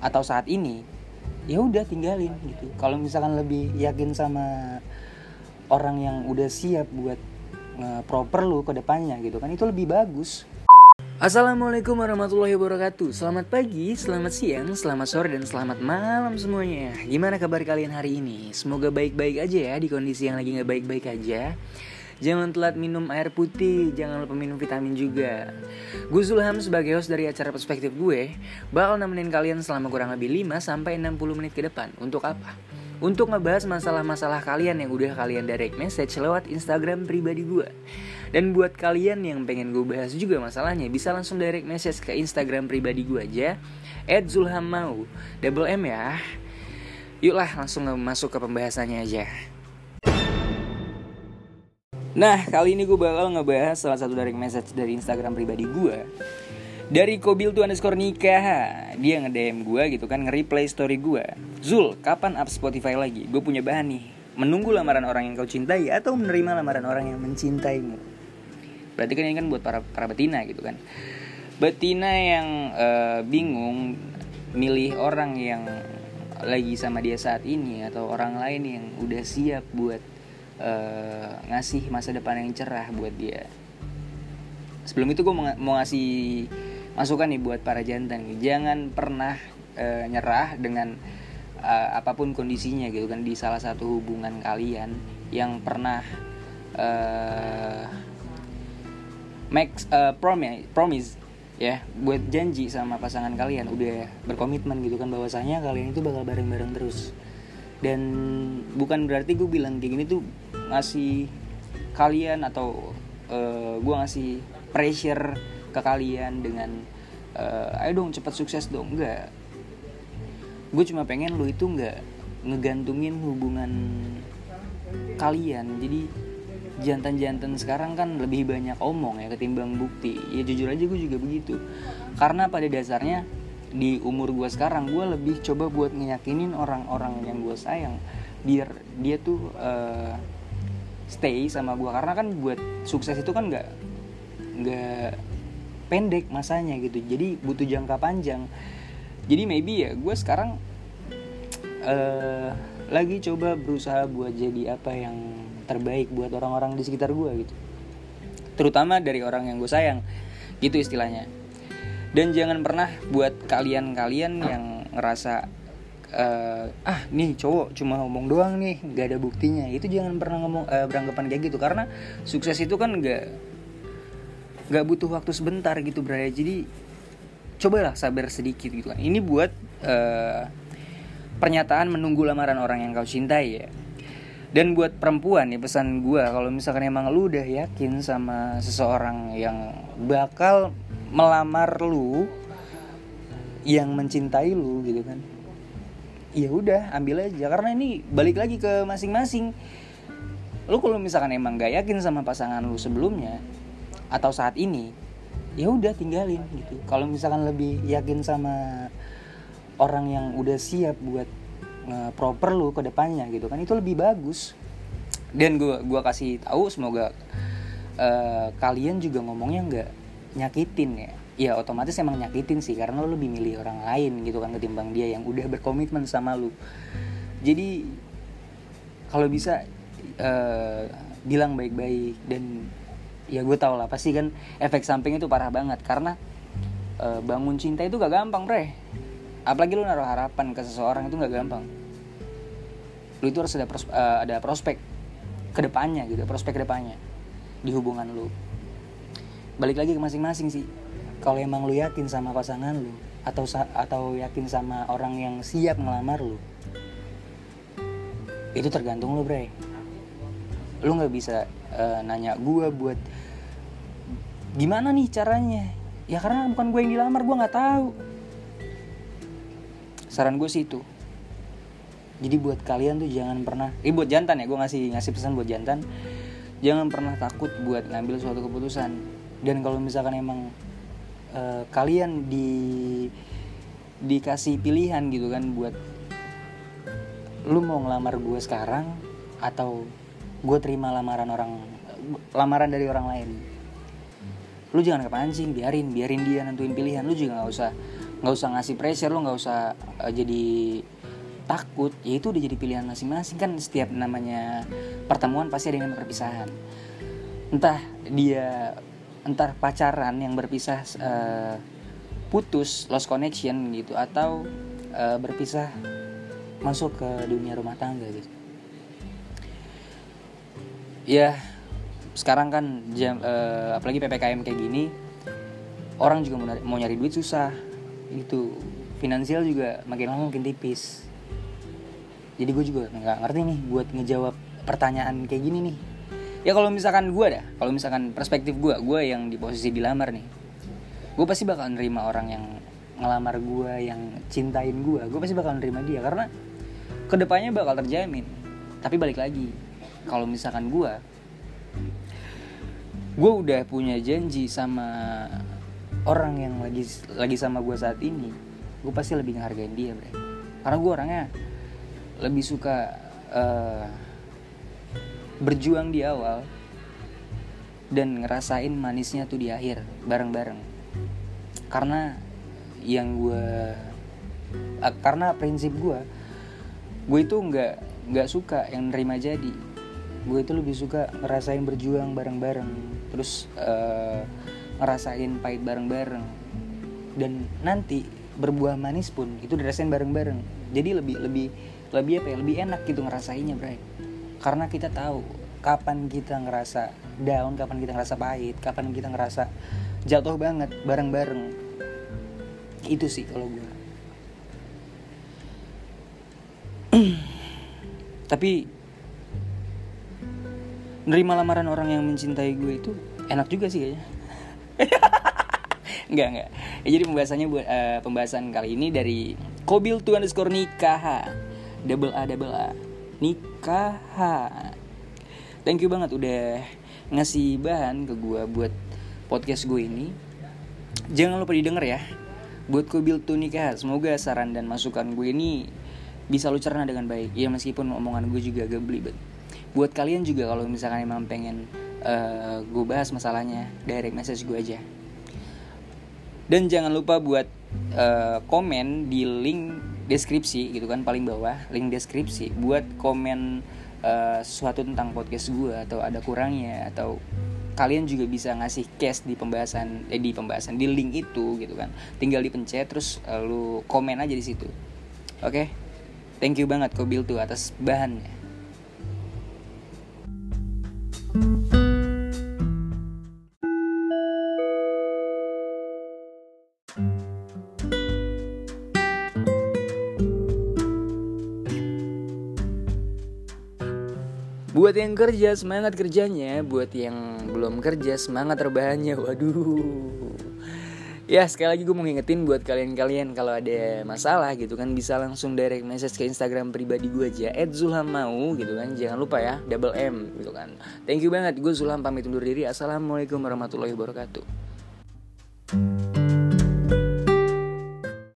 atau saat ini ya udah tinggalin gitu. Kalau misalkan lebih yakin sama orang yang udah siap buat nge-proper lu ke depannya gitu kan itu lebih bagus. Assalamualaikum warahmatullahi wabarakatuh. Selamat pagi, selamat siang, selamat sore, dan selamat malam semuanya. Gimana kabar kalian hari ini? Semoga baik-baik aja ya di kondisi yang lagi gak baik-baik aja Jangan telat minum air putih, jangan lupa minum vitamin juga. Gue Zulham sebagai host dari acara perspektif gue Bakal nemenin kalian selama kurang lebih 5-60 menit ke depan. Untuk apa? Untuk ngebahas masalah-masalah kalian yang udah kalian direct message lewat Instagram pribadi gue. Dan buat kalian yang pengen gue bahas juga masalahnya Bisa langsung direct message ke Instagram pribadi gue aja At Zulhammau Double M ya. Yuklah langsung masuk ke pembahasannya aja Nah kali ini gue bakal ngebahas salah satu direct message dari Instagram pribadi gue dari Kobil tuh underscore nikah Dia nge-DM gue gitu kan Nge-replay story gue Zul, kapan up Spotify lagi? Gue punya bahan nih. Menunggu lamaran orang yang kau cintai Atau menerima lamaran orang yang mencintaimu? Berarti kan ini kan buat para para betina gitu kan. Betina yang uh, bingung milih orang yang lagi sama dia saat ini atau orang lain yang udah siap buat uh, ngasih masa depan yang cerah buat dia. Sebelum itu gue mau, ngasih masukan nih buat para jantan jangan pernah uh, nyerah dengan uh, apa pun kondisinya gitu kan di salah satu hubungan kalian yang pernah uh, make uh, promise promise ya buat janji sama pasangan kalian. Udah berkomitmen gitu kan bahwasanya kalian itu bakal bareng-bareng terus. Dan bukan berarti gue bilang kayak gini tuh ngasih kalian atau uh, gue ngasih pressure ke kalian dengan uh, ayo dong cepat sukses dong. Enggak gue cuma pengen lo itu enggak ngegantungin hubungan kalian. Jadi jantan-jantan sekarang kan lebih banyak omong ya ketimbang bukti. Ya jujur aja gue juga begitu. Karena pada dasarnya di umur gue sekarang gue lebih coba buat ngeyakinin orang-orang yang gue sayang. Biar dia tuh uh, stay sama gue karena kan buat sukses itu kan nggak nggak pendek masanya gitu. Jadi butuh jangka panjang. Jadi maybe ya gue sekarang uh, lagi coba berusaha buat jadi apa yang terbaik buat orang-orang di sekitar gue gitu. Terutama dari orang yang gue sayang. Gitu istilahnya. Dan jangan pernah buat kalian-kalian yang ngerasa uh, ah nih cowok cuma ngomong doang nih gak ada buktinya. Itu jangan pernah ngomong uh, beranggapan kayak gitu karena sukses itu kan gak gak butuh waktu sebentar gitu berarti jadi cobalah sabar sedikit gitu kan. Ini buat uh, pernyataan menunggu lamaran orang yang kau cintai ya. Dan buat perempuan nih pesan gue kalau misalkan emang lu udah yakin sama seseorang yang bakal melamar lu yang mencintai lu gitu kan ya udah ambil aja. Karena ini balik lagi ke masing-masing. Lu kalau misalkan emang gak yakin sama pasangan lu sebelumnya atau saat ini ya udah tinggalin gitu. Kalau misalkan lebih yakin sama orang yang udah siap buat proper lu ke depannya gitu kan itu lebih bagus. Dan gue gua kasih tahu semoga uh, kalian juga ngomongnya nggak nyakitin ya ya otomatis emang nyakitin sih karena lo lebih milih orang lain gitu kan ketimbang dia yang udah berkomitmen sama lu. Jadi kalau bisa uh, bilang baik-baik dan ya gue tau lah pasti kan efek samping itu parah banget. Karena uh, bangun cinta itu gak gampang bre. Apalagi lu naruh harapan ke seseorang itu nggak gampang. Lu itu harus ada pros, uh, ada prospek ke depannya gitu prospek ke depannya di hubungan lu. Balik lagi ke masing-masing sih kalau emang lu yakin sama pasangan lu atau atau yakin sama orang yang siap ngelamar lu itu tergantung lu bre. Lu nggak bisa uh, nanya gue buat gimana nih caranya? Ya karena bukan gue yang dilamar gue nggak tahu. Saran gue sih itu. Jadi buat kalian tuh jangan pernah ini buat jantan ya gue ngasih ngasih pesan buat jantan. Jangan pernah takut buat ngambil suatu keputusan. Dan kalau misalkan emang uh, kalian di dikasih pilihan gitu kan buat lu mau ngelamar gue sekarang atau gue terima lamaran orang lamaran dari orang lain. Lu jangan kepancing biarin biarin dia nentuin pilihan. Lu juga nggak usah nggak usah ngasih pressure lo nggak usah uh, jadi takut. Ya itu udah jadi pilihan masing-masing. Kan setiap namanya pertemuan pasti ada yang perpisahan. Entah dia entar pacaran yang berpisah uh, putus lost connection gitu atau uh, berpisah masuk ke dunia rumah tangga gitu. Ya sekarang kan jam uh, apalagi ppkm kayak gini orang juga mau, nyari duit susah. Gitu finansial juga makin lama makin tipis. Jadi gue juga nggak ngerti nih buat ngejawab pertanyaan kayak gini nih ya kalau misalkan gue dah kalau misalkan perspektif gue gue yang di posisi dilamar nih gue pasti bakal nerima orang yang ngelamar gue yang cintain gue gue pasti bakal nerima dia karena ke depannya bakal terjamin. Tapi balik lagi kalau misalkan gue gue udah punya janji sama orang yang lagi lagi sama gue saat ini gue pasti lebih ngehargain dia bre. Karena gue orangnya lebih suka uh, berjuang di awal dan ngerasain manisnya tuh di akhir bareng-bareng. Karena yang gue karena prinsip gue gue itu nggak nggak suka yang nerima jadi. Gue itu lebih suka ngerasain berjuang bareng-bareng terus uh, ngerasain pahit bareng-bareng. Dan nanti berbuah manis pun itu dirasain bareng-bareng. Jadi lebih lebih lebih apa ya lebih enak gitu ngerasainnya bray karena kita tahu kapan kita ngerasa down kapan kita ngerasa pahit kapan kita ngerasa jatuh banget bareng-bareng. Itu sih kalau gue tapi nerima lamaran orang yang mencintai gue itu enak juga sih kayaknya. Enggak, enggak. Ya, jadi pembahasannya buat uh, pembahasan kali ini dari Kobil tuh underscore nikah double A double A nikah thank you banget udah ngasih bahan ke gue buat podcast gue ini. Jangan lupa didengar ya buat Kobil tuh nikah. Semoga saran dan masukan gue ini bisa lu cerna dengan baik. Ya meskipun omongan gue juga agak belibet. Buat kalian juga kalau misalkan emang pengen uh, gue bahas masalahnya direct message gue aja. Dan jangan lupa buat uh, komen di link deskripsi gitu kan paling bawah link deskripsi buat komen uh, sesuatu tentang podcast gue atau ada kurangnya atau kalian juga bisa ngasih case di pembahasan eh di pembahasan di link itu gitu kan. Tinggal dipencet terus uh, lu komen aja di situ. Oke? Okay? thank you banget Kobil tuh atas bahannya Buat yang kerja semangat kerjanya, buat yang belum kerja semangat rebahannya. Waduh. Ya sekali lagi gue mau ngingetin buat kalian-kalian kalau ada masalah gitu kan bisa langsung direct message ke Instagram pribadi gue aja @zulhammau gitu kan. Jangan lupa ya double M gitu kan. Thank you banget. Gue Zulham pamit undur diri. Assalamualaikum warahmatullahi wabarakatuh